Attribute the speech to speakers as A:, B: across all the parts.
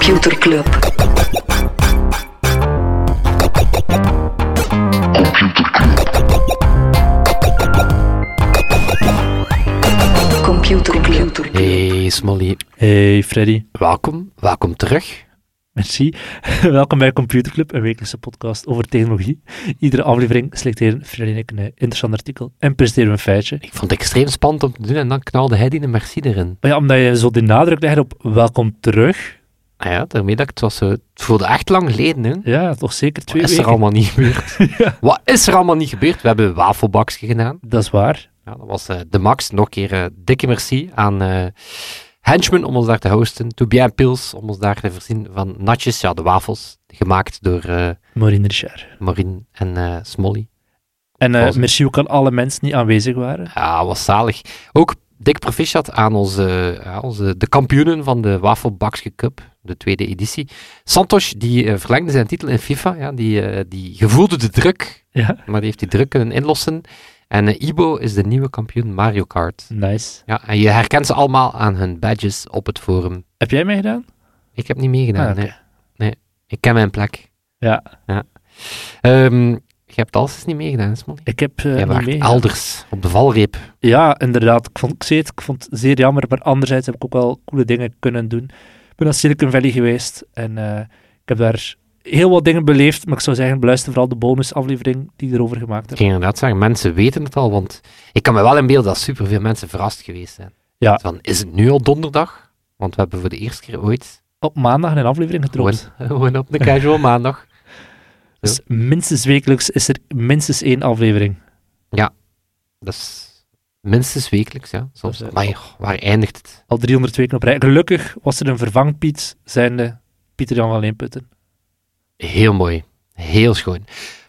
A: Computer Club. Computer Club.
B: Hey Smolly,
C: Hey Freddy,
B: welkom, welkom terug.
C: merci. Welkom bij Computer Club, een wekelijkse podcast over technologie. Iedere aflevering selecteren Freddy en ik een interessant artikel en presenteren we een feitje.
B: Ik vond het extreem spannend om te doen en dan knalde hij die een merci erin.
C: Maar ja, omdat je zo de nadruk legt op welkom terug.
B: Ah ja, daarmee dat ik het was zo, het voelde echt lang geleden. Hè.
C: Ja, toch zeker twee
B: Wat is er
C: weken.
B: allemaal niet gebeurd? Wat is er allemaal niet gebeurd? We hebben een wafelbakje gedaan.
C: Dat is waar.
B: Ja, dat was eh, de max. Nog een keer eh, dikke merci aan eh Henchman om ons daar te hosten. Tobias Pils om ons daar te voorzien van natjes. Ja, de wafels, gemaakt door eh
C: Maureen Richard.
B: Maureen en eh Smolly.
C: En eh, merci ook aan alle mensen die aanwezig waren.
B: Ja, was zalig. Ook dik proficiat aan onze, ja, onze, de kampioenen van de Wafelbakske Cup, de tweede editie. Santos, die eh, verlengde zijn titel in FIFA. Ja, die, eh, die gevoelde de druk,
C: Ja,
B: maar die heeft die druk kunnen inlossen. En eh, Ibo is de nieuwe kampioen Mario Kart.
C: nice.
B: Ja, en je herkent ze allemaal aan hun badges op het forum.
C: Heb jij meegedaan?
B: Ik heb niet meegedaan,
C: Ah,
B: nee. nee. Ik ken mijn plek.
C: Ja,
B: Ehm, je hebt alles niet meegedaan, Smolly.
C: ik heb
B: Jij
C: niet meegedaan.
B: elders, op de valreep.
C: Ja, inderdaad. Ik vond, ik zei het, ik vond het zeer jammer, maar anderzijds heb ik ook wel coole dingen kunnen doen. Ik ben naar Silicon Valley geweest en eh, ik heb daar heel wat dingen beleefd, maar ik zou zeggen, beluister vooral de bonusaflevering die ik erover gemaakt
B: Ik
C: heb.
B: ging inderdaad zeggen, mensen weten het al, want ik kan me wel inbeelden dat superveel mensen verrast geweest zijn.
C: Ja.
B: Van, is het nu al donderdag? Want we hebben voor de eerste keer ooit
C: Op maandag een aflevering
B: gewoon,
C: gedropt.
B: gewoon op de casual maandag.
C: Dus minstens wekelijks is er minstens één aflevering.
B: Dat is minstens wekelijks, ja. Soms.
C: Eh,
B: maar joh, waar eindigt het?
C: Al 300 weken op rij. Gelukkig was er een vervangpiet, zijnde Pieter Jan van Leenputten.
B: Heel mooi. Heel schoon.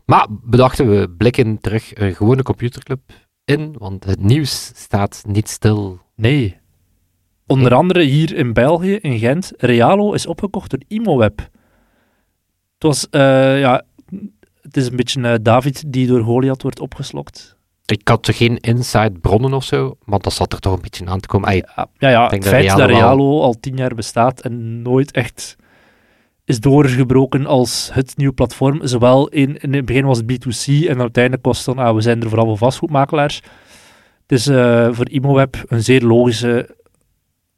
B: Maar bedachten we blikken terug een gewone computerclub in, want het nieuws staat niet stil.
C: Nee. Onder andere hier in België, in Gent, Realo is opgekocht door Imoweb. Het was, eh, ja, het is een beetje eh, David die door Goliath wordt opgeslokt.
B: Ik had er geen inside bronnen of zo, maar dat zat er toch een beetje aan te komen. Ai,
C: Ja, ja, het feit dat
B: Realo wel-
C: Realo al tien jaar bestaat en nooit echt is doorgebroken als het nieuwe platform. Zowel in, in het begin was het B2C en uiteindelijk was het dan, ah, we zijn er vooral voor vastgoedmakelaars. Het is eh, voor Imoweb een zeer logische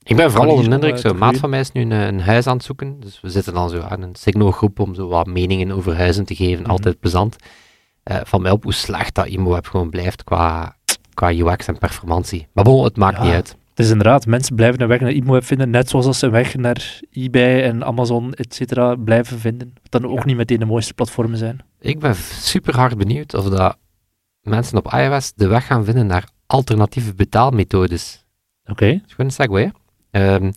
B: Ik ben vooral onder de indruk, maat van mij is nu een, een huis aan het zoeken, dus we zitten dan zo aan een signalgroep om zo wat meningen over huizen te geven,
C: Mhm.
B: altijd plezant. Eh, van mij op hoe slecht dat IMOweb gewoon blijft qua, qua UX en performantie. Maar bon, het maakt
C: Ja.
B: niet uit.
C: Het is inderdaad, mensen blijven een weg naar Imoweb vinden, net zoals ze een weg naar eBay en Amazon, et cetera, blijven vinden. Wat dan ook
B: Ja.
C: niet meteen de mooiste platformen zijn.
B: Ik ben super hard benieuwd of dat mensen op iOS de weg gaan vinden naar alternatieve betaalmethodes.
C: Oké.
B: Dat is gewoon een segue, Ehm,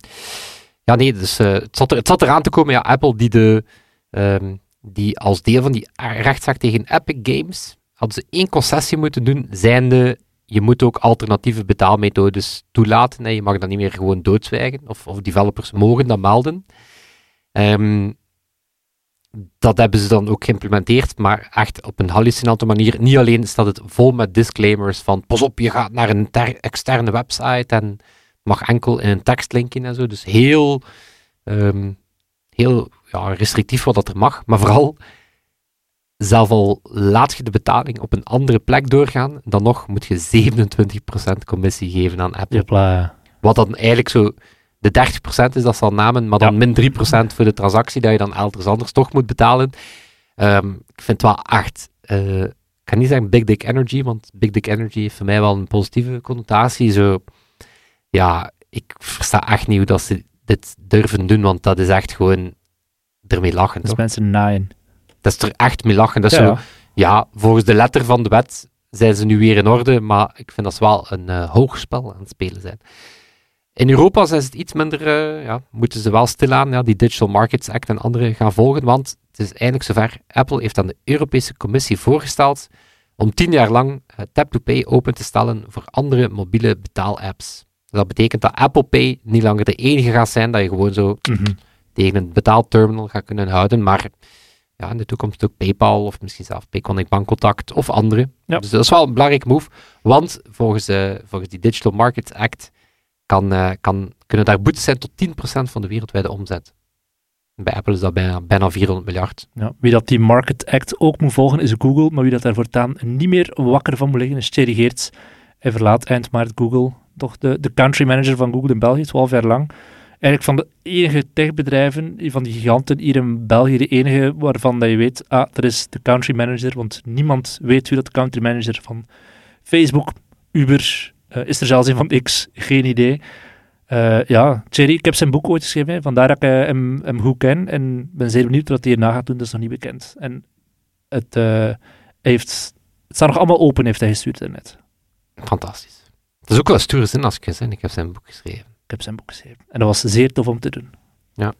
B: ja, nee, dus eh, het, zat er, het zat eraan te komen, ja, Apple die, de, ehm, die als deel van die rechtszaak tegen Epic Games hadden ze één concessie moeten doen, zijnde je moet ook alternatieve betaalmethodes toelaten. Hè. Je mag dat niet meer gewoon doodzwijgen, of, of developers mogen dat melden. Ehm, dat hebben ze dan ook geïmplementeerd, maar echt op een hallucinante manier. Niet alleen staat het vol met disclaimers van pas op, je gaat naar een ter- externe website en mag enkel in een tekst linken en zo. Dus heel, ehm, heel ja, restrictief wat dat er mag. Maar vooral, zelf al laat je de betaling op een andere plek doorgaan, dan nog moet je 27% commissie geven aan Apple.
C: Jepla.
B: Wat dan eigenlijk zo de 30% is dat ze al namen, maar dan
C: Ja.
B: min 3% voor de transactie dat je dan elders anders toch moet betalen. Ehm, ik vind het wel echt, eh, ik kan niet zeggen Big Dick Energy, want Big Dick Energy heeft voor mij wel een positieve connotatie. Zo, ja, ik versta echt niet hoe dat ze dit durven doen, want dat is echt gewoon ermee lachen.
C: Dus
B: toch?
C: mensen naaien.
B: Dat is er echt mee lachen. Dat is
C: Ja,
B: zo,
C: ja.
B: volgens de letter van de wet zijn ze nu weer in orde, maar ik vind dat ze wel een eh hoogspel aan het spelen zijn. In Europa zijn ze het iets minder, eh, ja, moeten ze wel stilaan ja, die Digital Markets Act en andere gaan volgen, want het is eindelijk zover. Apple heeft aan de Europese Commissie voorgesteld om tien jaar lang eh, Tap-to-Pay open te stellen voor andere mobiele betaalapps. Dat betekent dat Apple Pay niet langer de enige gaat zijn dat je gewoon zo
C: Mhm.
B: tegen een betaalterminal gaat kunnen houden, maar ja, in de toekomst ook PayPal of misschien zelfs Payconic Bankcontact of andere.
C: Ja.
B: Dus dat is wel een belangrijke move, want volgens, eh, volgens die Digital Markets Act kan, eh, kan, kunnen daar boetes zijn tot 10% van de wereldwijde omzet. Bij Apple is dat bijna, bijna 400 miljard.
C: Ja, wie dat die Market Act ook moet volgen is Google, maar wie dat daar voortaan niet meer wakker van moet liggen is Thierry Geerts. Hij verlaat eind maart Google, toch de, de country manager van Google in België, 12 jaar lang. Eigenlijk van de enige techbedrijven, van die giganten hier in België, de enige waarvan dat je weet, ah, er is de country manager, want niemand weet wie dat de country manager van Facebook, Uber, uh, is er zelfs een van X, geen idee. Uh, ja, Thierry, ik heb zijn boek ooit geschreven, vandaar dat ik uh, hem, hem, goed ken en ben zeer benieuwd wat hij hierna gaat doen, dat is nog niet bekend. En het, heeft, het staat nog allemaal open, heeft hij gestuurd daarnet.
B: Fantastisch. Het is ook wel stoere zin als ik zeg, ik heb zijn boek geschreven.
C: Ik heb zijn boek geschreven. En dat was zeer tof om te doen.
B: Ja.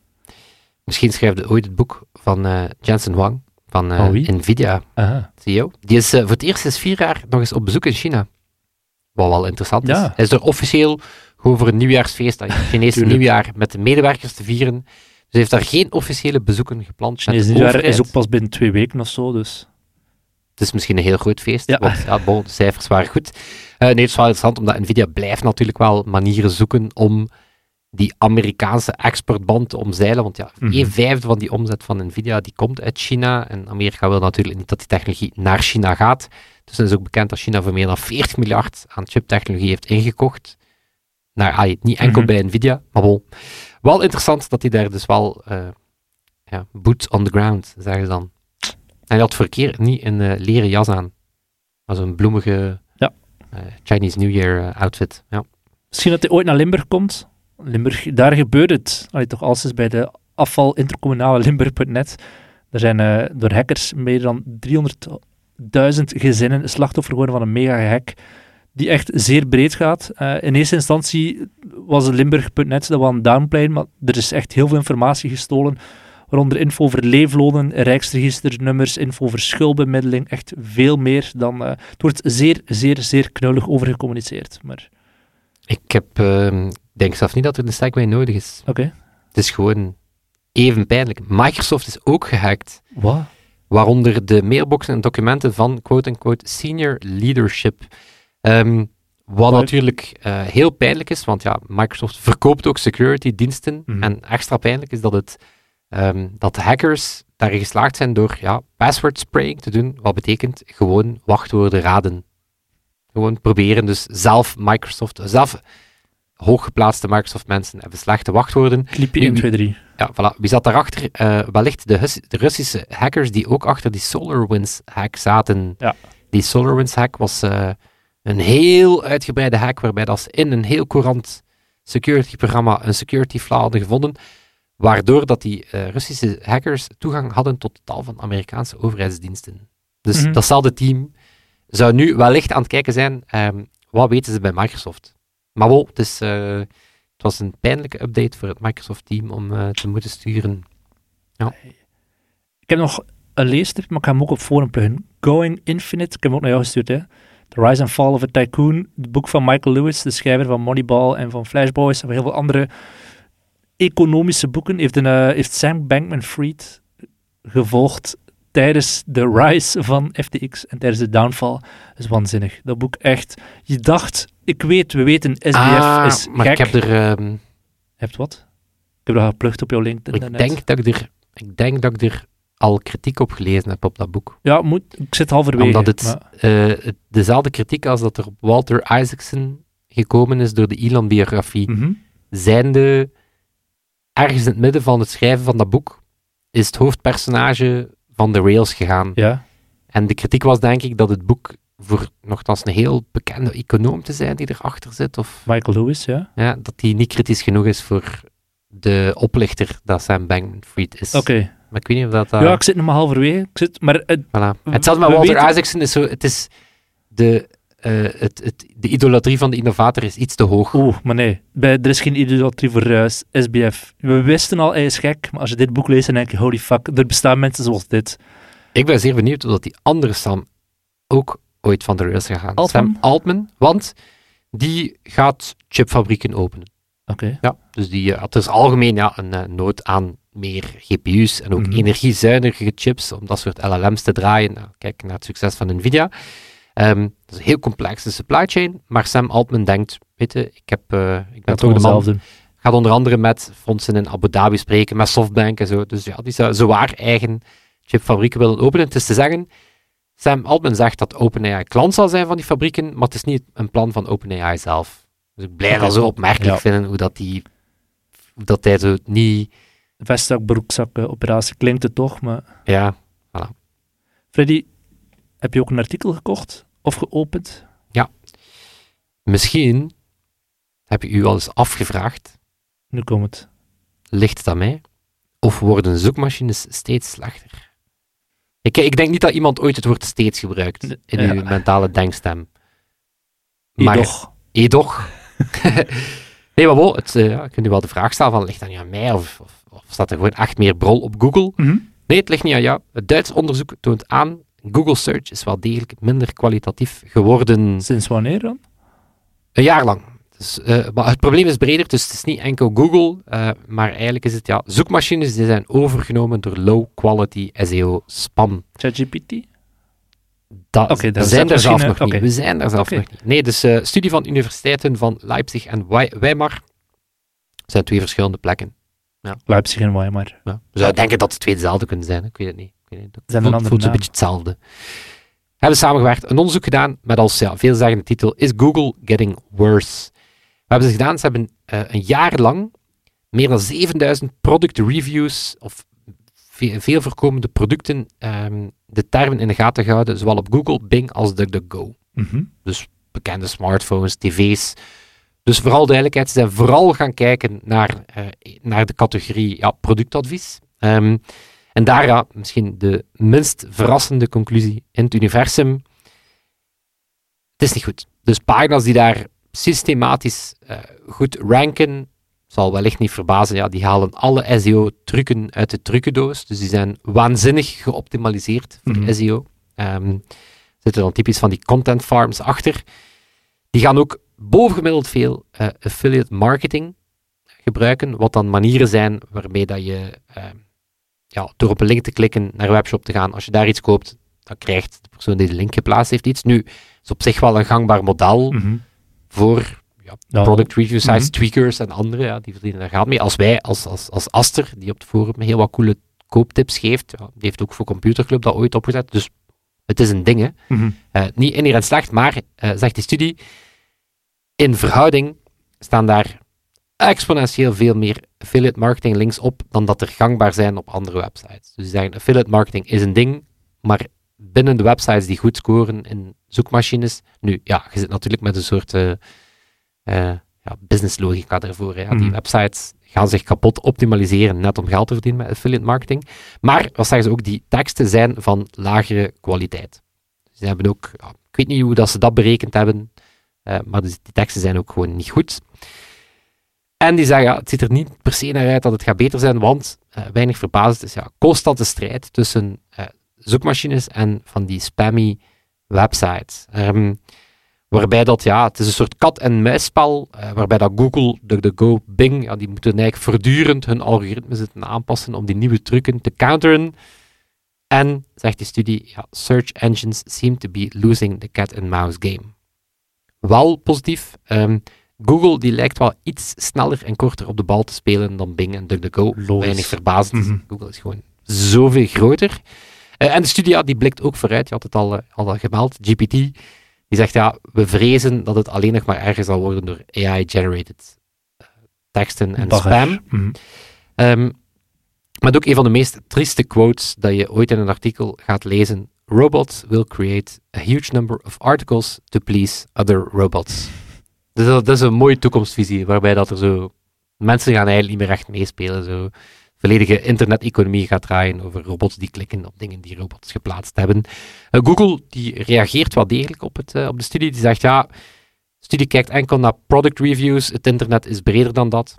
B: Misschien schrijft hij ooit het boek van Jensen Huang, van
C: wie?
B: Nvidia
C: Aha.
B: CEO. Die is voor het eerst sinds vier jaar nog eens op bezoek in China. Wat wel interessant is. Hij is er officieel gewoon voor een nieuwjaarsfeest, dat Chinese nieuwjaar, met de medewerkers te vieren. Dus hij heeft daar geen officiële bezoeken gepland. de
C: nieuwjaar is ook pas binnen twee weken of zo, dus...
B: Het is misschien een heel groot feest,
C: Ja.
B: want ja, bon, de cijfers waren goed. Eh, nee, het is wel interessant, omdat Nvidia blijft natuurlijk wel manieren zoeken om die Amerikaanse exportband te omzeilen. Want ja,
C: Mhm.
B: een vijfde van die omzet van Nvidia die komt uit China. En Amerika wil natuurlijk niet dat die technologie naar China gaat. Dus het is ook bekend dat China voor meer dan 40 miljard aan chiptechnologie heeft ingekocht. Naar, ah, niet enkel
C: Mhm.
B: bij Nvidia, maar wel. Wel interessant dat hij daar dus wel eh ja, boots on the ground, zeggen ze dan. En hij had voor keer niet een eh, leren jas aan. Maar zo'n bloemige
C: Ja.
B: eh, Chinese New Year eh, outfit. Ja.
C: Misschien dat hij ooit naar Limburg komt. Limburg, daar gebeurt het. Allee, toch als is bij de afval intercommunale Limburg.net. Er zijn door hackers meer dan 300.000 gezinnen slachtoffer geworden van een mega-hack die echt zeer breed gaat. In eerste instantie was Limburg.net dat wel een downplay, maar er is echt heel veel informatie gestolen, waaronder info over leeflonen, rijksregisternummers, info over schuldbemiddeling, echt veel meer dan... eh, het wordt zeer, zeer, zeer knullig over gecommuniceerd. Maar
B: Ik heb, ehm, denk zelf niet dat er een segway nodig is.
C: oké.
B: Het is gewoon even pijnlijk. Microsoft is ook gehackt.
C: Wat?
B: waaronder de mailboxen en documenten van quote-unquote senior leadership. Ehm, wat natuurlijk eh, heel pijnlijk is, want ja, Microsoft verkoopt ook security diensten.
C: Mhm.
B: En extra pijnlijk is dat, het, ehm, dat de hackers daarin geslaagd zijn door ja, password spraying te doen, wat betekent gewoon wachtwoorden raden. Gewoon proberen, dus zelf Microsoft, zelf hooggeplaatste Microsoft mensen hebben slechte wachtwoorden. Wie-
C: 1, 2, 3.
B: Ja, voilà. Wie zat daarachter? Eh wellicht de, Hus- de Russische hackers die ook achter die SolarWinds-hack zaten.
C: Ja.
B: Die SolarWinds-hack was eh, een heel uitgebreide hack, waarbij dat ze in een heel courant security-programma een security flaw hadden gevonden, waardoor dat die eh, Russische hackers toegang hadden tot tal van Amerikaanse overheidsdiensten. Dus
C: Mhm.
B: datzelfde team zou nu wellicht aan het kijken zijn, ehm, wat weten ze bij Microsoft? Maar wel, het, is, eh, het was een pijnlijke update voor het Microsoft-team om eh, te moeten sturen.
C: Ik heb nog een leestrip, maar ik ga hem ook op forum pluggen. Going Infinite, ik heb hem ook naar jou gestuurd, hè. The Rise and Fall of a Tycoon, het boek van Michael Lewis, de schrijver van Moneyball en van Flash Boys, en heel veel andere economische boeken, heeft, een, eh, heeft Sam Bankman-Fried gevolgd tijdens de rise van FTX en tijdens de downfall. Dat is waanzinnig. Dat boek echt, je dacht, ik weet, we weten, SBF
B: Ah,
C: is
B: maar
C: gek.
B: ik heb er... ehm,
C: Je hebt wat? Ik heb dat geplukt op jouw LinkedIn.
B: ik, denk dat ik, er ik denk dat ik er al kritiek op gelezen heb op dat boek.
C: Ja, moet, ik zit halverwege.
B: Omdat het,
C: maar-
B: eh, het dezelfde kritiek als dat er op Walter Isaacson gekomen is door de Elon-biografie.
C: Mhm.
B: Zijnde, ergens in het midden van het schrijven van dat boek, is het hoofdpersonage van de rails gegaan.
C: Ja.
B: En de kritiek was denk ik dat het boek voor nogthans een heel bekende econoom te zijn die erachter zit, of
C: Michael Lewis, ja.
B: ja, dat die niet kritisch genoeg is voor de oplichter dat Sam Bankman-Fried is.
C: Oké.
B: Maar ik weet niet of dat... eh,
C: Ja, ik zit nog maar halverwege. Ik zit, maar het,
B: voilà.
C: we-
B: Hetzelfde met Walter
C: weten-
B: Isaacson is zo... Het is de, eh, het, het, de idolatrie van de innovator is iets te hoog.
C: Oeh, maar nee. Bij, er is geen idolatrie voor eh, SBF. We wisten al, hij is gek. Maar als je dit boek leest, dan denk je, holy fuck, er bestaan mensen zoals dit.
B: Ik ben zeer benieuwd of dat die andere Sam ook ooit van de rails gaat gaan.
C: Altman?
B: Sam Altman, want die gaat chipfabrieken openen.
C: Oké.
B: Ja, dus die eh, had dus algemeen ja, een eh, nood aan meer GPU's en ook
C: Mhm.
B: energiezuinige chips om dat soort LLM's te draaien. Nou, kijk naar het succes van Nvidia. Ehm, dat is een heel complexe supply chain, maar Sam Altman denkt, weet je, ik, heb, eh, ik ben toch de man. Gaat onder andere met fondsen in Abu Dhabi spreken, met Softbank en zo. Dus ja, die zou zwaar eigen chipfabrieken willen openen. Het is te zeggen, Sam Altman zegt dat OpenAI klant zal zijn van die fabrieken, maar het is niet een plan van OpenAI zelf. Dus ik blijf dat zo opmerkelijk
C: Ja.
B: vinden, hoe dat, die, hoe dat hij zo niet...
C: Vestzak, broekzak operatie klinkt het toch, maar...
B: Ja,
C: Freddy, heb je ook een artikel gekocht of geopend?
B: misschien heb je u al eens afgevraagd,
C: Nu komt het.
B: ligt het aan mij? Of worden zoekmachines steeds slechter? Ik, ik denk niet dat iemand ooit het woord steeds gebruikt in
C: Ja.
B: uw mentale denkstem.
C: Maar toch.
B: Edoch. nee, maar wel, het, eh, ja, kunt u wel de vraag stellen van, ligt dat niet aan mij? Of, of, of staat er gewoon echt meer brol op Google?
C: Mhm.
B: Nee, het ligt niet aan jou. Het Duits onderzoek toont aan, Google Search is wel degelijk minder kwalitatief geworden.
C: Sinds wanneer dan?
B: Een jaar lang. Dus, eh, maar het probleem is breder, dus het is niet enkel Google, eh, maar eigenlijk is het ja, zoekmachines die zijn overgenomen door low-quality SEO spam.
C: ChatGPT?
B: Dat,
C: Oké,
B: we zijn daar zelf nog
C: eh,
B: niet. We zijn daar zelf nog niet. Nee, dus eh, studie van universiteiten van Leipzig en Wei- Weimar zijn twee verschillende plekken.
C: Leipzig en Weimar.
B: Ja. Je zou denken dat het twee dezelfde kunnen zijn. hè. Ik weet het niet. Het
C: Zijn een
B: voelt, voelt
C: naam.
B: beetje hetzelfde. Hebben samengewerkt, een onderzoek gedaan met als ja, veelzeggende titel Is Google Getting Worse? Wat hebben ze gedaan? Ze hebben eh, een jaar lang meer dan 7000 product reviews of ve- veel voorkomende producten ehm, de termen in de gaten gehouden, zowel op Google, Bing als DuckDuckGo
C: Mhm.
B: bekende smartphones, tv's. Dus vooral duidelijkheid, ze zijn vooral gaan kijken naar, eh, naar de categorie ja, productadvies. Ehm, en daar ja, misschien de minst verrassende conclusie in het universum. Het is niet goed. Dus pagina's die daar systematisch eh, goed ranken, zal wellicht niet verbazen, ja, die halen alle SEO-trucken uit de trucendoos. Dus die zijn waanzinnig geoptimaliseerd voor
C: Mhm.
B: SEO. Ehm, zitten dan typisch van die content farms achter. Die gaan ook bovengemiddeld veel eh, affiliate marketing gebruiken, wat dan manieren zijn waarmee dat je eh, ja, door op een link te klikken naar een webshop te gaan, als je daar iets koopt, dan krijgt de persoon die de link geplaatst heeft iets. Nu, is op zich wel een gangbaar model
C: Mhm.
B: voor ja,
C: Ja.
B: product review sites,
C: Mhm.
B: tweakers en anderen, ja, die verdienen daar geld mee. Als wij, als, als, als Aster, die op het forum heel wat coole kooptips geeft, ja, die heeft ook voor Computerclub dat ooit opgezet, dus het is een ding, hè. Eh, niet inherent slecht, maar, eh, zegt die studie, in verhouding staan daar exponentieel veel meer affiliate marketing links op dan dat er gangbaar zijn op andere websites. Dus die zeggen, affiliate marketing is een ding, maar binnen de websites die goed scoren in zoekmachines, nu, ja, je zit natuurlijk met een soort eh eh, ja, business logica. Hè. Ja, Die
C: Mhm. websites
B: gaan zich kapot optimaliseren net om geld te verdienen met affiliate marketing. Maar, wat zeggen ze ook, die teksten zijn van lagere kwaliteit. Ze hebben ook, ja, ik weet niet hoe dat ze dat berekend hebben, eh, maar dus die teksten zijn ook gewoon niet goed. En die zeggen, ja, het ziet er niet per se naar uit dat het gaat beter zijn, want eh, weinig verbazend is ja, constante strijd tussen eh, zoekmachines en van die spammy websites. Ehm, waarbij dat, ja, het is een soort kat-en-muisspel, eh, waarbij dat Google, DuckDuckGo, Bing, ja, die moeten eigenlijk voortdurend hun algoritme zitten aanpassen om die nieuwe trucken te counteren. En, zegt die studie, ja, search engines seem to be losing the cat-and-mouse game. Wel positief, ehm, Google die lijkt wel iets sneller en korter op de bal te spelen dan Bing en DuckDuckGo.
C: Logisch.
B: Weinig verbazend.
C: Mhm.
B: Google is gewoon zoveel groter. Eh, en de studie ja, die blikt ook vooruit, je had het al, eh, al gemeld, GPT, die zegt ja, we vrezen dat het alleen nog maar erger zal worden door AI-generated eh, teksten en spam. Ehm, maar ook een van de meest trieste quotes dat je ooit in een artikel gaat lezen. Robots will create a huge number of articles to please other robots. Dus dat, dat is een mooie toekomstvisie, waarbij dat er zo... Mensen gaan eigenlijk niet meer echt meespelen. Zo. Volledige internet-economie gaat draaien over robots die klikken op dingen die robots geplaatst hebben. Eh, Google die reageert wel degelijk op, het, eh, op de studie. Die zegt, ja, de studie kijkt enkel naar product reviews. Het internet is breder dan dat.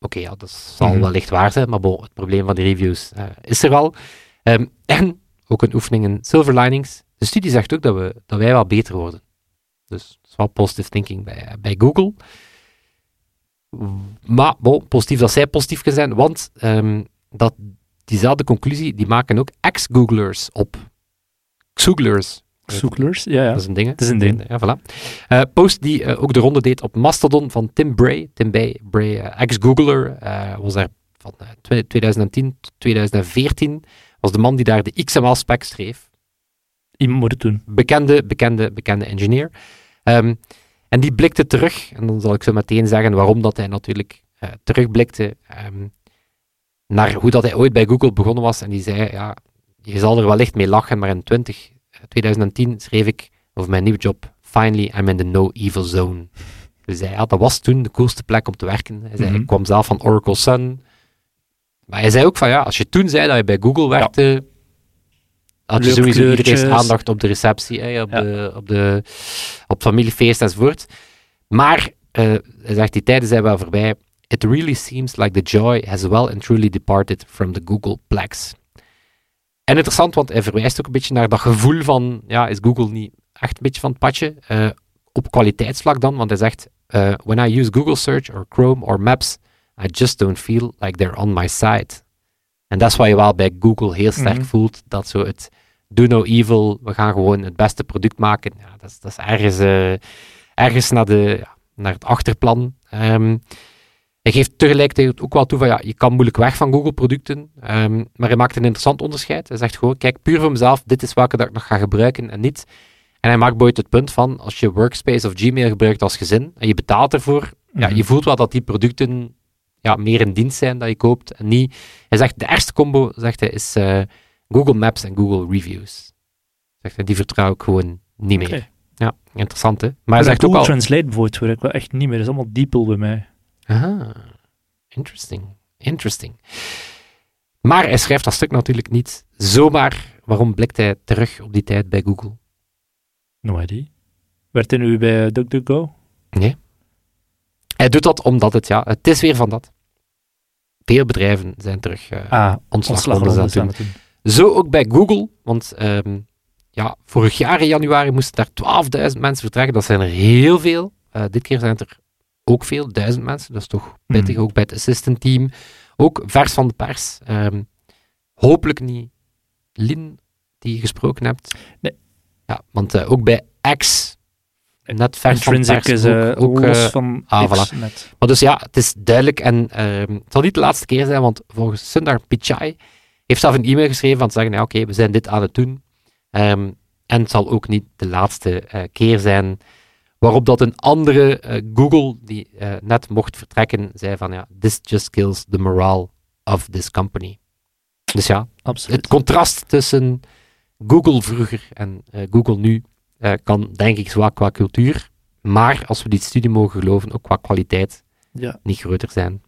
B: Oké, ja, dat zal
C: Mhm.
B: wellicht waar zijn, maar bon, het probleem van die reviews eh, is er wel. Ehm, en ook een oefening in silver linings. De studie zegt ook dat, we, dat wij wel beter worden. Dus dat is wel positive thinking bij, bij Google. Maar positief dat zij positief kunnen zijn, want ehm, dat, diezelfde conclusie die maken ook ex-Googlers op. Xooglers.
C: Zoeklers, ja, ja.
B: Dat is een ding.
C: Het is een ding.
B: Ja, voilà. Eh, post die eh, ook de ronde deed op Mastodon van Tim Bray. Tim Bray, Bray eh, ex-Googler, was daar van eh, twe- 2010 tot 2014. Was de man die daar de XML-spec schreef.
C: Iemand moet het doen.
B: Bekende, bekende, bekende engineer. Ehm, en die blikte terug, en dan zal ik zo meteen zeggen waarom dat hij natuurlijk eh, terugblikte ehm, naar hoe dat hij ooit bij Google begonnen was. En die zei, ja, je zal er wellicht mee lachen, maar in 20, eh, 2010 schreef ik over mijn nieuwe job, finally I'm in the no evil zone. Dus hij, ja, dat was toen de coolste plek om te werken. Hij zei,
C: Mhm.
B: ik kwam zelf van Oracle Sun. Maar hij zei ook van, ja, als je toen zei dat je bij Google werkte, had je sowieso iedereen
C: kleurtjes.
B: aandacht op de receptie, hè, op,
C: Ja.
B: de, op, de, op familiefeest enzovoort. Maar, hij zegt, die tijden zijn wel voorbij. It really seems like the joy has well and truly departed from the Google Plex. En interessant, want hij verwijst ook een beetje naar dat gevoel van, ja, is Google niet echt een beetje van het padje? Eh, op kwaliteitsvlak dan, want hij zegt, eh, when I use Google Search or Chrome or Maps, I just don't feel like they're on my side. En dat is wat je wel bij Google heel sterk
C: Mhm.
B: voelt, dat zo het do no evil, we gaan gewoon het beste product maken. Ja, dat, is, dat is ergens, eh, ergens naar, de, naar het achterplan. Ehm, hij geeft tegelijkertijd ook wel toe van ja, je kan moeilijk weg van Google-producten, ehm, maar hij maakt een interessant onderscheid. Hij zegt gewoon, kijk, puur voor mezelf, dit is welke dat ik nog ga gebruiken en niet. En hij maakt bijvoorbeeld het punt van, als je Workspace of Gmail gebruikt als gezin en je betaalt ervoor, ja,
C: Mhm.
B: je voelt wel dat die producten ja, meer in dienst zijn dat je koopt en niet. Hij zegt, de ergste combo, zegt hij, is eh, Google Maps en Google Reviews. Zegt hij, die vertrouw ik gewoon niet meer. Ja, interessant hè. Maar hij zegt ook
C: Google
B: al...
C: Translate bijvoorbeeld werkt wel echt niet meer. Dat is allemaal DeepL bij mij.
B: Aha, interesting, interesting. Maar hij schrijft dat stuk natuurlijk niet zomaar. Waarom blikt hij terug op die tijd bij Google?
C: No idea. Werd hij nu bij DuckDuckGo?
B: Nee. Hij doet dat omdat het, ja, het is weer van dat. Veel bedrijven zijn terug eh
C: Ah,
B: ontslagrondes aan het doen. Zo ook bij Google, want ehm, ja, vorig jaar in januari moesten daar 12.000 mensen vertrekken. Dat zijn er heel veel. Eh, dit keer zijn het er ook veel, duizend mensen. Dat is toch pittig,
C: Mhm.
B: ook bij het assistant team. Ook vers van de pers. Ehm, hopelijk niet Lin, die je gesproken hebt.
C: Nee.
B: Ja, want eh, ook bij X, net vers van de
C: Intrinsic
B: pers,
C: is
B: ook, ook,
C: los
B: eh,
C: van
B: ah,
C: X
B: voilà.
C: net.
B: maar dus ja, het is duidelijk en ehm, het zal niet de laatste keer zijn, want volgens Sundar Pichai heeft zelf een e-mail geschreven van te zeggen, ja, oké, we zijn dit aan het doen. Ehm, en het zal ook niet de laatste eh, keer zijn waarop dat een andere eh, Google, die eh, net mocht vertrekken, zei van, ja, this just kills the morale of this company. Dus ja,
C: Absoluut.
B: het contrast tussen Google vroeger en Google nu kan, denk ik, zowel qua cultuur, maar als we die studie mogen geloven, ook qua kwaliteit
C: Ja.
B: niet groter zijn.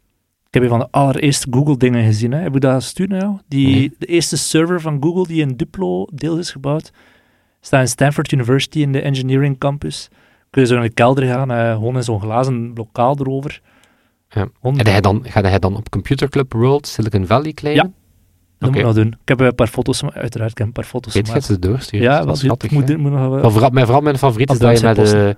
C: Ik heb een van de allereerste Google-dingen gezien. Hè. Heb ik dat gestuurd jou? Die,
B: Nee.
C: De eerste server van Google die in Duplo deel is gebouwd, staat in Stanford University in de engineering campus. Kun je zo naar de kelder gaan, eh, gewoon in zo'n glazen lokaal erover.
B: Ja. En hij dan, gaat hij dan op Computer Club World Silicon Valley claimen?
C: Ja. Dat moet ik nog doen. Ik heb een paar foto's, uiteraard, ik heb een paar foto's
B: Weet je, ze doorsturen.
C: Ja,
B: dat
C: wat
B: is schattig.
C: moet, nog
B: Maar vooral, mijn, vooral mijn favoriet is dat je met de,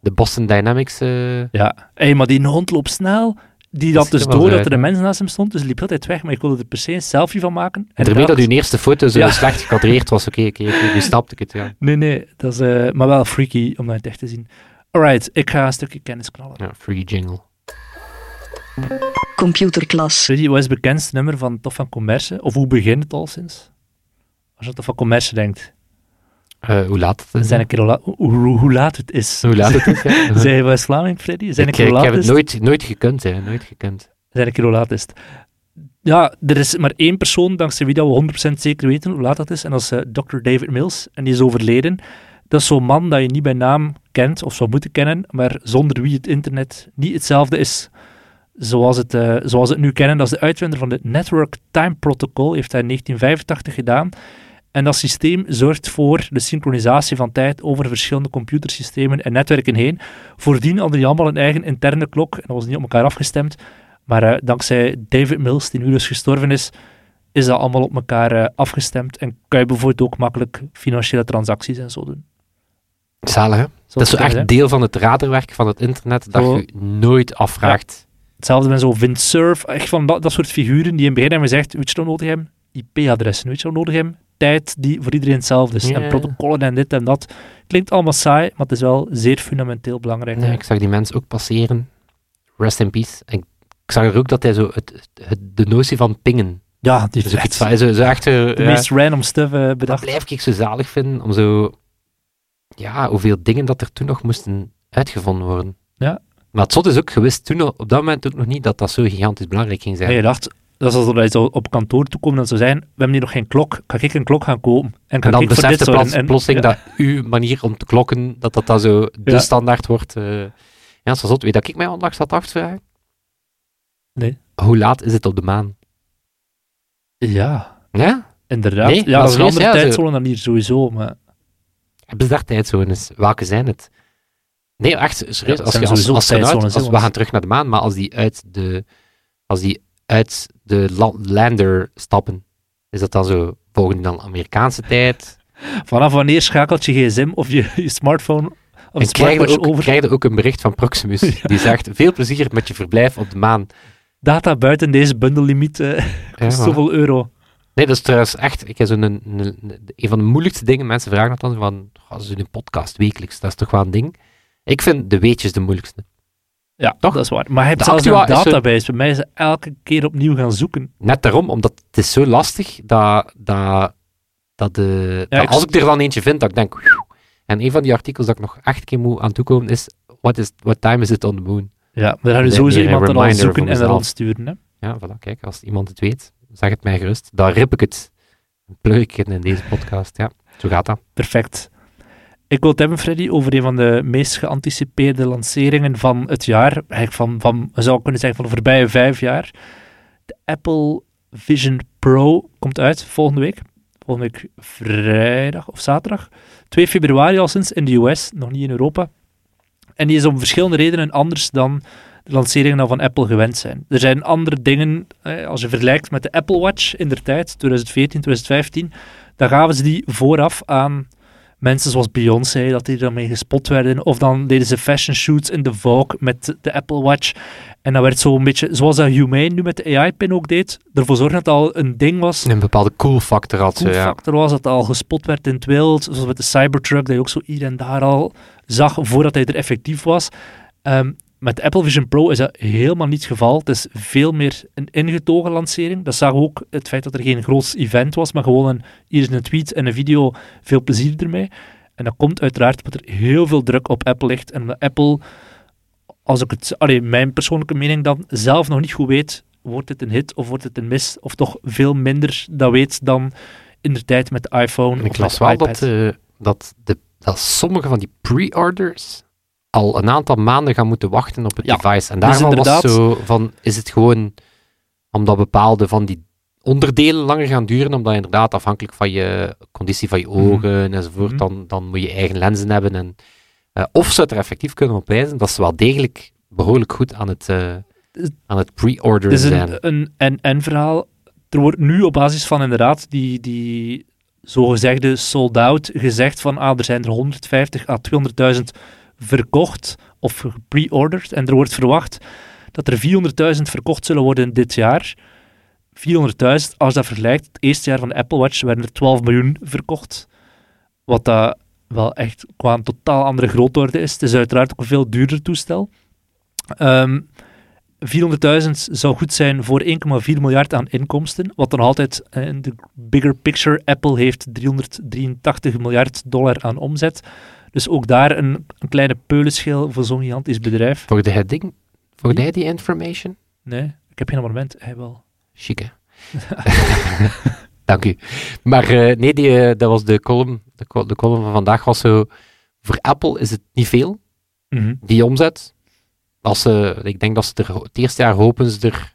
B: de Boston Dynamics... eh,
C: Ja, hey, maar die hond loopt snel. Die
B: Dat
C: dus door dat er een mens naast hem stond, dus hij liep altijd weg. Maar ik wilde er per se een selfie van maken.
B: en ermee dat uw eerste foto zo
C: Ja.
B: slecht gekadreerd was. Oké, oké, oké, nu snapte ik het, ja.
C: Nee, nee, dat is eh, maar wel freaky om dat in het echt te zien. Alright, ik ga een stukje kennis knallen.
B: ja. Free jingle.
A: Computerklas.
C: Freddy, wat is het bekendste nummer van Tof van Commerce? Of hoe begint het al sinds? Als je aan Tof van Commerce denkt,
B: Eh, hoe laat het is?
C: zijn keer hoe, la- hoe, hoe- hoe laat het is.
B: Hoe laat het is, ja.
C: Zijn West-Vlaming, Freddy? Zijn
B: ik, ik
C: laat
B: heb het nooit, nooit gekund, hè. Nooit gekund.
C: Zijn een keer hoe laat is het? Ja, er is maar één persoon dankzij wie dat we 100% zeker weten hoe laat dat is. En dat is eh, Dr. David Mills. En die is overleden. Dat is zo'n man dat je niet bij naam kent of zou moeten kennen, maar zonder wie het internet niet hetzelfde is zoals het, eh, zoals het nu kennen. Dat is de uitvinder van het Network Time Protocol. Heeft hij in 1985 gedaan. En dat systeem zorgt voor de synchronisatie van tijd over verschillende computersystemen en netwerken heen. Voordien hadden die allemaal een eigen interne klok en dat was niet op elkaar afgestemd. Maar eh, dankzij David Mills, die nu dus gestorven is, is dat allemaal op elkaar eh, afgestemd. En kan je bijvoorbeeld ook makkelijk financiële transacties en zo doen.
B: Zalig, hè? Dat is zo echt deel van het raderwerk van het internet, dat
C: Zo.
B: je nooit afvraagt.
C: Hetzelfde met zo'n Windsurf, echt van dat, dat soort figuren die in het begin hebben gezegd, weet je wat nodig hebben? IP-adressen, weet je wat nodig hebben? Tijd die voor iedereen hetzelfde is.
B: Ja.
C: En protocollen en dit en dat. Klinkt allemaal saai, maar het is wel zeer fundamenteel belangrijk.
B: Ik zag die mens ook passeren. Rest in peace. En ik zag er ook dat hij zo het, het- de notie van pingen.
C: Ja, die
B: Dus iets
C: echt
B: zo, zo echt, eh,
C: de
B: ja,
C: meest random stuff eh,
B: dat
C: bedacht.
B: blijf ik zo zalig vinden, om zo, ja, hoeveel dingen dat er toen nog moesten uitgevonden worden.
C: Ja.
B: Maar het zot is ook gewist toen op dat moment ook nog niet dat dat zo gigantisch belangrijk ging zijn.
C: En je dacht, dat is alsof zo op kantoor toekomen en zou zijn, we hebben hier nog geen klok, kan ik een klok gaan kopen? En kan
B: En dan besefte
C: zorgen?
B: plots,
C: En-
B: plotseling
C: ja.
B: dat uw manier om te klokken, dat dat dan zo de
C: Ja.
B: standaard wordt. eh. ja, zot. Weet dat ik mij onlangs zat af te vragen?
C: Nee.
B: Hoe laat is het op de maan?
C: Ja,
B: Ja?
C: inderdaad.
B: Nee,
C: ja, dat is een
B: serieus,
C: andere
B: ja, zo-
C: dan hier sowieso, maar
B: Hebben ze daar tijdzones? Welke zijn het? Nee, echt serieus. Als je als we gaan terug naar de maan, maar als die uit de, als die uit de la- lander stappen, is dat dan zo volgende dan Amerikaanse tijd?
C: vanaf wanneer schakelt je gsm of je, je smartphone of
B: en krijg je, ook,
C: over
B: krijg je ook een bericht van Proximus, die zegt, veel plezier met je verblijf op de maan.
C: data buiten deze bundellimiet,
B: Ja, voilà.
C: zoveel euro.
B: Nee, dat is trouwens echt, ik heb zo'n, een, een, een van de moeilijkste dingen, mensen vragen dat dan, van, oh, ze doen een podcast wekelijks, dat is toch wel een ding? Ik vind de weetjes de moeilijkste.
C: Ja,
B: Toch?
C: dat is waar. Maar je hebt
B: De
C: zelfs
B: actua
C: een database. Bij mij is elke keer opnieuw gaan zoeken.
B: Net daarom, omdat het is zo lastig dat, dat, dat, de,
C: Ja,
B: dat als ik er dan eentje vind, dat ik denk... "Whew." En een van die artikels dat ik nog echt keer moet aan toekomen is what, is... what time is it on the moon?
C: Ja, dan gaan we
B: Nee,
C: sowieso
B: een
C: iemand er al zoeken en
B: mezelf.
C: rondsturen. Hè?
B: Ja, voilà, kijk, als iemand het weet, zeg het mij gerust. Dan rip ik het. Dan plug ik het in deze podcast. Ja, zo gaat dat.
C: Perfect. Ik wil het hebben, Freddy, over een van de meest geanticipeerde lanceringen van het jaar. Eigenlijk van, van, zou kunnen zeggen, van de voorbije vijf jaar. De Apple Vision Pro komt uit volgende week. Volgende week vrijdag of zaterdag. 2 februari al sinds in de US, nog niet in Europa. En die is om verschillende redenen anders dan de lanceringen van Apple gewend zijn. Er zijn andere dingen, als je vergelijkt met de Apple Watch in der tijd, 2014, 2015, dan gaven ze die vooraf aan mensen zoals Beyoncé, dat die daarmee gespot werden. Of dan deden ze fashion shoots in de Vogue met de Apple Watch. En dan werd zo een beetje, zoals dat Humane nu met de AI-pin ook deed, ervoor zorgen dat het al een ding was.
B: Een bepaalde cool factor had ze,
C: Cool
B: ja.
C: factor was dat het al gespot werd in het wild. Zoals met de Cybertruck, dat je ook zo hier en daar al zag voordat hij er effectief was. Ehm, met de Apple Vision Pro is dat helemaal niet het geval. Het is veel meer een ingetogen lancering. Dat zag ook het feit dat er geen groot event was, maar gewoon een, hier is een tweet en een video. Veel plezier ermee. En dat komt uiteraard omdat er heel veel druk op Apple ligt. En omdat Apple, als ik het, allee, mijn persoonlijke mening dan, zelf nog niet goed weet, wordt het een hit of wordt het een mis? Of toch veel minder dat weet dan in de tijd met de iPhone
B: En
C: of
B: ik las wel
C: iPad.
B: dat, eh, dat, de, dat sommige van die pre-orders al een aantal maanden gaan moeten wachten op het
C: Ja,
B: device. En
C: dus
B: daarvan was zo van, is het gewoon omdat bepaalde van die onderdelen langer gaan duren, omdat inderdaad afhankelijk van je conditie van je ogen enzovoort,
C: Mhm.
B: dan, dan moet je eigen lenzen hebben. En, eh, of ze het er effectief kunnen op wijzen dat ze wel degelijk behoorlijk goed aan het, eh, aan het pre-orderen
C: Het is
B: zijn.
C: een, een en-en verhaal. Er wordt nu op basis van inderdaad die, die zogezegde sold-out gezegd van ah, er zijn er 150 à 200.000 verkocht of gepre-ordered. En er wordt verwacht dat er 400.000 verkocht zullen worden dit jaar. 400.000, als dat vergelijkt, het eerste jaar van de Apple Watch werden er 12 miljoen verkocht. Wat dat wel echt qua een totaal andere grootorde is. Het is uiteraard ook een veel duurder toestel. Ehm 400.000 zou goed zijn voor 1,4 miljard aan inkomsten, wat dan altijd eh, in de bigger picture, Apple heeft 383 miljard dollar aan omzet. Dus ook daar een, een kleine peulenschil voor zo'n gigantisch bedrijf.
B: Volgde hij, ding, volgde hij die information?
C: Nee, ik heb geen abonnement, hij wel.
B: Chic, hè? Dank u. Maar eh, nee, die, eh, dat was de column. De, col- de column van vandaag was zo... Voor Apple is het niet veel,
C: Mhm.
B: die omzet. Als ze, ik denk dat ze er, het eerste jaar hopen ze er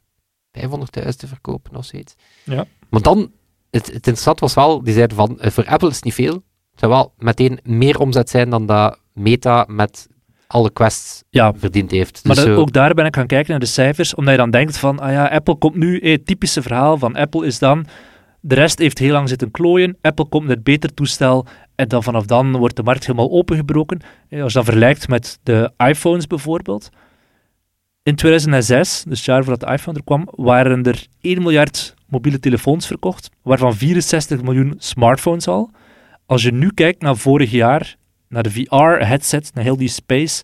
B: 500.000 te verkopen of zoiets.
C: Ja.
B: Maar dan, het, het interessante was wel, die zeiden van, eh, voor Apple is het niet veel. Het zou wel meteen meer omzet zijn dan dat Meta met alle quests
C: Ja,
B: verdiend heeft.
C: Maar
B: Dus
C: dat-
B: zo-
C: ook daar ben ik gaan kijken naar de cijfers, omdat je dan denkt van, ah ja, Apple komt nu, eh, het typische verhaal van Apple is dan, de rest heeft heel lang zitten klooien, Apple komt met het beter toestel en dan vanaf dan wordt de markt helemaal opengebroken. Eh, Als je dat vergelijkt met de iPhones bijvoorbeeld, in 2006, dus het jaar voordat de iPhone er kwam, waren er 1 miljard mobiele telefoons verkocht, waarvan 64 miljoen smartphones al. Als je nu kijkt naar vorig jaar, naar de VR-headsets, naar heel die space,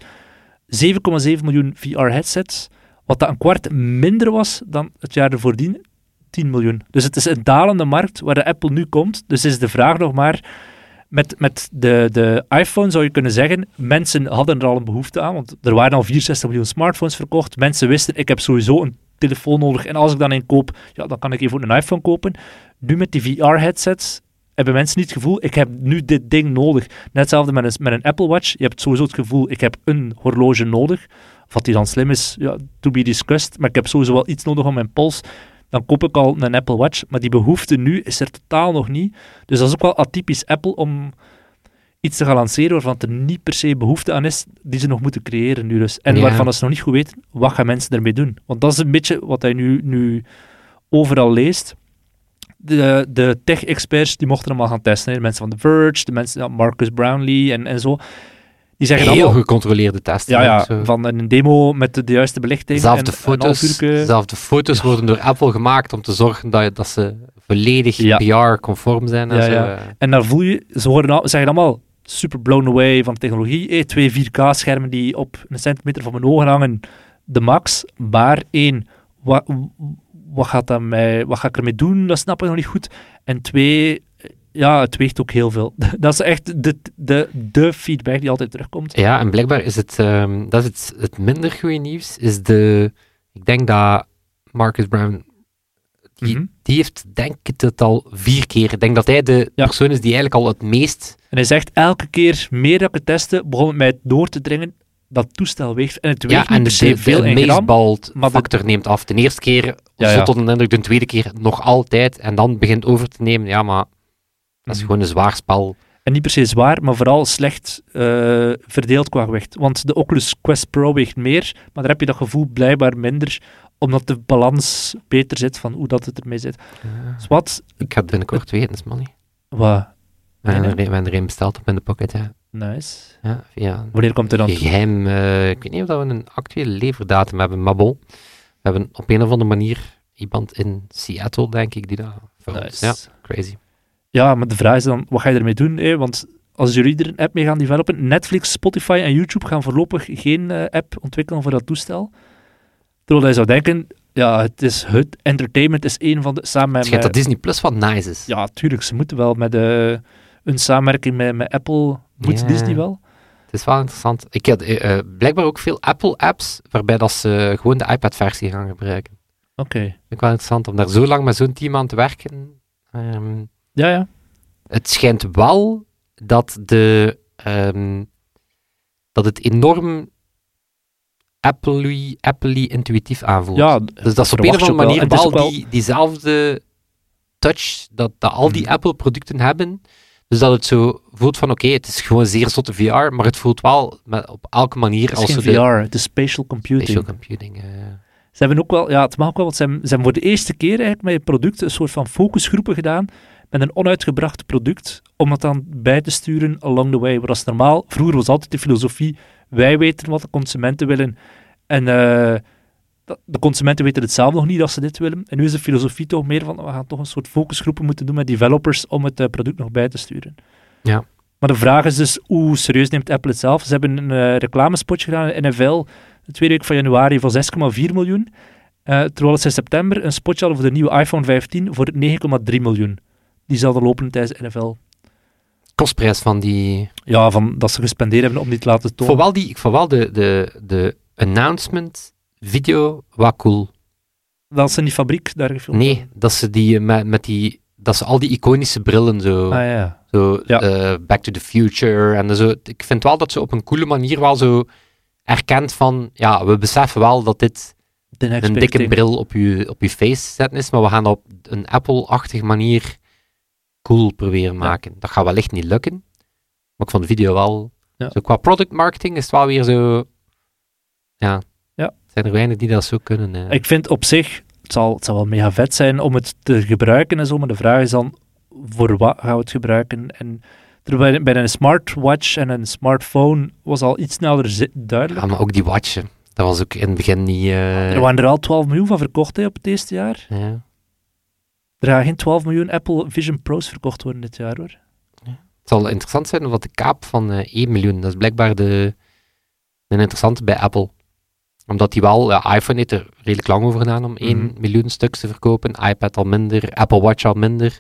C: 7,7 miljoen VR-headsets, wat dat een kwart minder was dan het jaar ervoor 10 miljoen. Dus het is een dalende markt waar de Apple nu komt. Dus is de vraag nog maar, met, met de, de iPhone zou je kunnen zeggen, mensen hadden er al een behoefte aan, want er waren al 64 miljoen smartphones verkocht. Mensen wisten, ik heb sowieso een telefoon nodig en als ik dan een koop, ja, dan kan ik even een iPhone kopen. Nu met die VR-headsets hebben mensen niet het gevoel, ik heb nu dit ding nodig. Net hetzelfde met een, met een Apple Watch. Je hebt sowieso het gevoel, ik heb een horloge nodig. Of wat die dan slim is, ja, to be discussed. Maar ik heb sowieso wel iets nodig om mijn pols. Dan koop ik al een Apple Watch. Maar die behoefte nu is er totaal nog niet. Dus dat is ook wel atypisch Apple om iets te gaan lanceren waarvan er niet per se behoefte aan is, die ze nog moeten creëren nu dus. En
B: Ja.
C: waarvan ze nog niet goed weten, wat gaan mensen ermee doen? Want dat is een beetje wat hij nu, nu overal leest. De, de tech-experts, die mochten hem al gaan testen. hè. De mensen van The Verge, de mensen, Marcus Brownlee en, en zo. Die zeggen
B: Heel
C: allemaal...
B: gecontroleerde testen.
C: Ja,
B: hè,
C: ja,
B: zo.
C: van een demo met de, de juiste belichting.
B: Zelfde
C: en
B: foto's, zelfde foto's worden door Apple gemaakt om te zorgen dat, dat ze volledig
C: Ja.
B: PR-conform zijn. En zo.
C: ja. En daar voel je, ze worden al, zeggen allemaal super blown away van de technologie. Eh, twee 4K-schermen die op een centimeter van mijn ogen hangen, de max. Maar één, wat, wat, gaat dat mij, wat ga ik ermee doen? Dat snap ik nog niet goed. En twee, ja, het weegt ook heel veel. Dat is echt de, de, de feedback die altijd terugkomt.
B: Ja, en blijkbaar is het, ehm, dat is het, het minder goede nieuws, is de, ik denk dat Marcus Brown, die,
C: Mhm.
B: die heeft denk ik het al vier keer, ik denk dat hij de
C: Ja.
B: persoon is die eigenlijk al het meest,
C: En hij zegt, elke keer meer dat ik het testen, begon het mij door te dringen dat toestel weegt. En het weegt
B: ja,
C: niet
B: en de,
C: veel
B: de
C: maar de-
B: neemt af. De eerste keer
C: Ja,
B: tot een indruk, de tweede keer nog altijd, en dan begint over te nemen, ja, maar dat is
C: Mhm.
B: gewoon een zwaar spel.
C: En niet per se zwaar, maar vooral slecht eh, verdeeld qua gewicht. Want de Oculus Quest Pro weegt meer, maar daar heb je dat gevoel blijkbaar minder, omdat de balans beter zit van hoe dat het ermee zit. Dus wat?
B: Ik ga het binnenkort weten, Smanny.
C: Wat?
B: We hebben er een besteld op in de pocket, ja.
C: Nice.
B: ja via
C: Wanneer komt er dan
B: geheim, eh, ik weet niet of dat we een actuele leverdatum hebben, maar bon. We hebben op een of andere manier iemand in Seattle, denk ik, die dat ons-
C: Nice.
B: Ja, crazy.
C: Ja, maar de vraag is dan, wat ga je ermee doen? Hè? Want als jullie er een app mee gaan developen, Netflix, Spotify en YouTube gaan voorlopig geen eh, app ontwikkelen voor dat toestel. Terwijl je zou denken, ja, het is het entertainment is een van de, samen met...
B: Het dat Disney Plus wat nice is.
C: Ja, tuurlijk, ze moeten wel met eh, een samenwerking met, met Apple, moet
B: Ja.
C: Disney wel.
B: Het is wel interessant. Ik had eh, eh, blijkbaar ook veel Apple-apps waarbij dat ze gewoon de iPad-versie gaan gebruiken.
C: Oké.
B: Vind ik wel interessant om daar zo lang met zo'n team aan te werken. Ehm,
C: Ja, ja.
B: het schijnt wel dat, de, ehm, dat het enorm Apple-y Apple intuïtief aanvoelt.
C: ja
B: Dus dat is op een of andere manier wel, die, diezelfde touch dat, dat al die
C: Mhm.
B: Apple-producten hebben. Dus dat het zo voelt van, oké, het is gewoon zeer zotte VR, maar het voelt wel met, op elke manier
C: Het
B: als de
C: VR, het is spatial computing.
B: spatial computing...
C: Ze hebben ook wel, ja, het mag ook wel, want ze hebben, ze hebben voor de eerste keer eigenlijk met je product een soort van focusgroepen gedaan met een onuitgebracht product, om dat dan bij te sturen along the way. Is normaal. Vroeger was altijd de filosofie, wij weten wat de consumenten willen en eh, de consumenten weten het zelf nog niet dat ze dit willen. En nu is de filosofie toch meer van, we gaan toch een soort focusgroepen moeten doen met developers om het eh, product nog bij te sturen.
B: Ja.
C: Maar de vraag is dus, hoe serieus neemt Apple het zelf? Ze hebben een eh, reclamespotje gedaan in NFL, de tweede week van januari, voor 6,4 miljoen. Eh, terwijl ze in september een spotje hadden voor de nieuwe iPhone 15 voor 9,3 miljoen. Die zouden lopen tijdens de NFL.
B: kostprijs van die...
C: Ja, van dat ze gespendeerd hebben om die te laten tonen.
B: wel, die, wel de, de, de announcement video wat cool.
C: Dat ze in die fabriek daar gefilmd
B: Nee, dat ze, die, eh, met, met die, dat ze al die iconische brillen zo...
C: Ah ja.
B: Zo,
C: Ja.
B: eh, Back to the Future en zo. Ik vind wel dat ze op een coole manier wel zo erkent van, ja, we beseffen wel dat dit een dikke bril op je, op je face zetten is, maar we gaan dat op een Apple-achtige manier cool proberen maken. Dat gaat wellicht niet lukken, maar ik vond de video wel...
C: Ja.
B: Zo, qua product marketing is het wel weer zo... Ja. Zijn er weinig die dat zo kunnen. eh.
C: Ik vind op zich, het zal, het zal wel mega vet zijn om het te gebruiken en zo, maar de vraag is dan, voor wat gaan we het gebruiken? En terwijl bij een smartwatch en een smartphone was al iets sneller duidelijk.
B: Ja, maar ook die watchen. Dat was ook in het begin niet... eh,
C: Er waren er al 12 miljoen van verkocht hè, op het eerste jaar.
B: ja.
C: Er gaan geen 12 miljoen Apple Vision Pro's verkocht worden dit jaar hoor.
B: Het zal interessant zijn wat de kaap van eh 1 miljoen, dat is blijkbaar de, een interessante bij Apple. Omdat die wel, iPhone heeft er redelijk lang over gedaan om 1
C: Mhm.
B: miljoen stuks te verkopen, iPad al minder, Apple Watch al minder.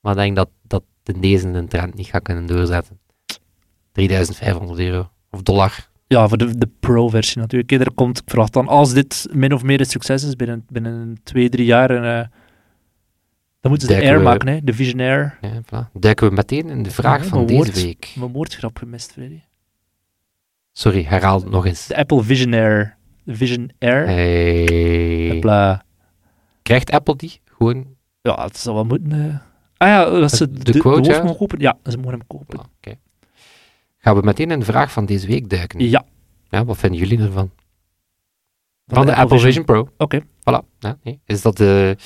B: Maar ik denk dat, dat in deze een trend niet gaat kunnen doorzetten. 3500 euro of dollar.
C: Ja, voor de, de Pro-versie natuurlijk. Er komt, ik verwacht dan, als dit min of meer een succes is binnen, binnen twee, drie jaar, en, eh, dan moeten ze de Air
B: we-
C: maken, hè? de Vision Air.
B: Ja, voilà. Duiken we meteen in de vraag
C: Ja,
B: van deze
C: woord.
B: week.
C: Mijn woordgrap gemist, Freddy.
B: Sorry, herhaal het nog eens.
C: De Apple Vision Air. De Vision Air.
B: Hey. Krijgt Apple die? Gewoon.
C: Ja, het zal wel moeten. eh. Ah ja, dat ze
B: De
C: de,
B: quote,
C: mogen kopen. Ja, ze mogen hem kopen.
B: Voilà, oké. Gaan we meteen in de vraag van deze week duiken.
C: Ja.
B: Ja, wat vinden jullie ervan? Van de Apple Vision Pro.
C: Oké.
B: Voilà. Ja, nee. Is dat de...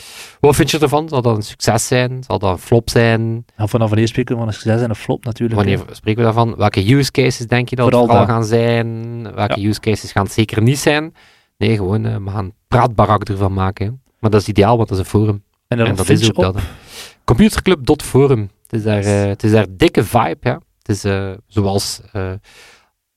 B: Wat vind je ervan? Zal dat een succes zijn? Zal dat een flop zijn?
C: Vanaf wanneer spreken we van een succes en een flop natuurlijk.
B: Wanneer spreken we daarvan? Welke use cases denk je dat
C: Vooral
B: het vooral gaan zijn? Welke use cases gaan het zeker niet zijn? Nee, gewoon, eh, we gaan praatbarak ervan maken. hè. Maar dat is ideaal, want dat is een forum.
C: En
B: dat is ook
C: op.
B: dat. hè. Computerclub.forum. Het is daar, eh, het is daar dikke vibe, ja. Het is eh, zoals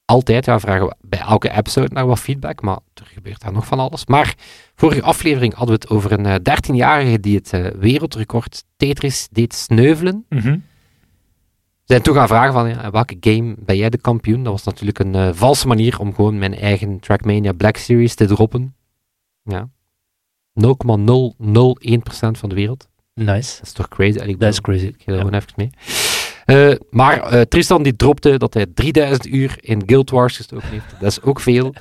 B: altijd, ja, vragen we bij elke episode naar wat feedback, maar er gebeurt daar nog van alles. Maar vorige aflevering hadden we het over een eh, 13-jarige die het eh, wereldrecord Tetris deed sneuvelen. We zijn toen gaan vragen van, ja, welke game ben jij de kampioen? Dat was natuurlijk een eh, valse manier om gewoon mijn eigen Trackmania Black Series te droppen. Ja. 0,001% van de wereld.
C: Nice.
B: Dat is toch crazy?
C: Dat is crazy.
B: Ik ga
C: Ja.
B: gewoon even mee. Eh, maar eh, Tristan die dropte dat hij 3000 uur in Guild Wars gestoken heeft. Dat is ook veel.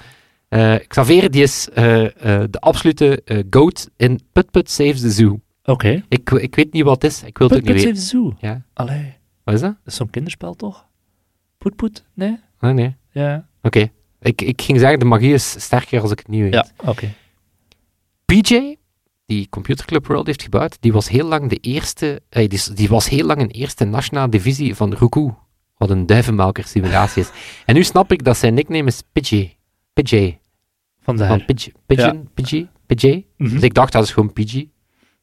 B: Eh, Xavier die is de absolute goat in Put Put Saves the Zoo.
C: Oké.
B: Ik, ik weet niet wat het is. Ik wil het
C: Put
B: niet
C: Put
B: weten.
C: Save the Zoo.
B: Ja.
C: Allee.
B: Wat is dat?
C: Dat is zo'n kinderspel toch? Poet Poet? Nee?
B: Ah, nee.
C: Ja.
B: Oké. Ik, ik ging zeggen, de magie is sterker als ik het niet weet.
C: Ja, oké.
B: PJ, die Computer Club World heeft gebouwd, die was heel lang de eerste, eh, die, die was heel lang een eerste nationale divisie van Roku, wat een duivenmelker simulatie is. En nu snap ik dat zijn nickname is PJ. PJ.
C: Vandaar.
B: Van Pidge- Pigeon, PJ, PJ.
C: Mhm.
B: Dus ik dacht dat is gewoon PG.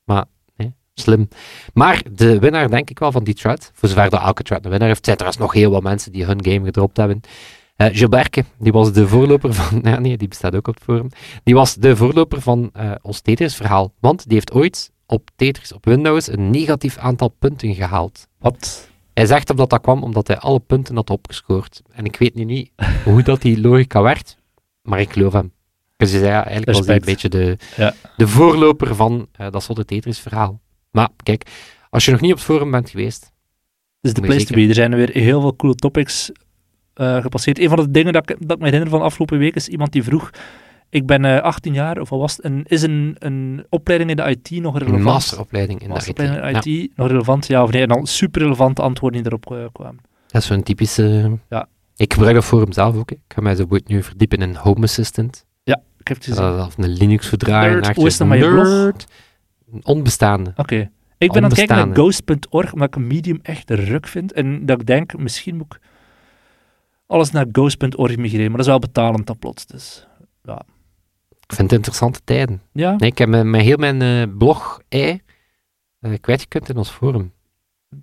B: Maar, nee, slim. Maar de winnaar, denk ik wel, van die thread, voor zover dat elke thread een winnaar heeft, zijn er is nog heel wat mensen die hun game gedropt hebben. Eh Gilberke, die was de voorloper van, ja, nee, die bestaat ook op het forum. Die was de voorloper van eh, ons Tetris-verhaal. Want die heeft ooit op Tetris op Windows een negatief aantal punten gehaald.
C: Wat?
B: Hij zegt dat dat kwam omdat hij alle punten had opgescoord. En ik weet nu niet hoe dat die logica werkt, maar ik geloof hem. Dus je zei ja, eigenlijk was hij een beetje
C: Respect.
B: de,
C: Ja.
B: de voorloper van eh, dat soort Tetris-verhaal. Maar kijk, als je nog niet op het forum bent geweest,
C: Dus de place to be. Er zijn weer heel veel coole topics eh, gepasseerd. Een van de dingen dat ik, dat ik me herinner van de afgelopen week is iemand die vroeg... Ik ben eh, 18 jaar, of wat was het? Een, is een, een opleiding in de IT nog
B: een
C: relevant?
B: masteropleiding in de IT.
C: Masteropleiding in
B: Ja,
C: de IT, nog relevant? Ja of nee? En dan super relevante antwoorden die erop eh, kwamen.
B: dat is zo'n typische...
C: Ja.
B: Ik gebruik dat forum zelf ook. hè. Ik ga mij zo nu verdiepen in Home Assistant.
C: Ik heb het gezien.
B: Uh, of een Linux echt
C: hoe is
B: een
C: dat met je blog?
B: Een Onbestaande.
C: Oké. Ik ben aan het kijken naar ghost.org, omdat ik een medium echt ruk vind. En dat ik denk, misschien moet ik alles naar ghost.org migreren. Maar dat is wel betalend dan plots. Dus
B: Ik vind het interessante tijden.
C: ja,
B: Nee, ik heb mijn, mijn- heel mijn eh, blog ei eh, kwijtgekund in ons forum.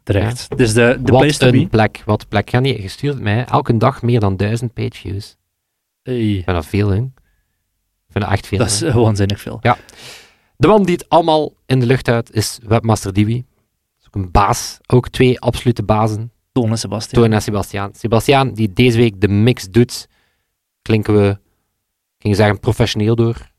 C: terecht. Dus de, de
B: wat een plek, wat plek. Ja, stuurt het mij elke dag meer dan duizend page views.
C: Hey,
B: Ik vind dat veel, hè. Ik vind dat echt veel.
C: dat is eh, waanzinnig veel.
B: De man die het allemaal in de lucht houdt, is Webmaster Diwi. Dat is ook een baas. Ook twee absolute bazen.
C: Toon en Sebastian.
B: Toon en Sebastiaan. Sebastiaan, die deze week de mix doet, klinken we, ik ging zeggen, professioneel door.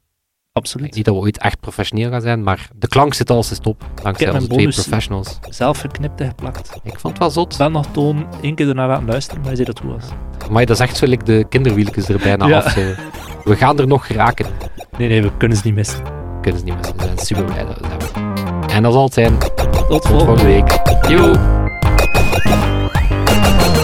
C: Absoluut.
B: Niet dat we ooit echt professioneel gaan zijn, maar de klank zit als is top. Dankzij onze twee professionals.
C: Zelf geknipt en geplakt.
B: Ik vond het wel zot.
C: Wel nog Toon één keer ernaar laten luisteren, maar hij zei dat het goed was.
B: Maar dat is echt zo, like de kinderwieltjes er bijna
C: Ja.
B: af. zo. We gaan er nog geraken.
C: Nee, nee, we kunnen ze niet missen.
B: Kunnen ze niet meer. We zijn super blij dat we het hebben. En dat zal het zijn. Tot
C: Tot volgende
B: volgende week. Yo!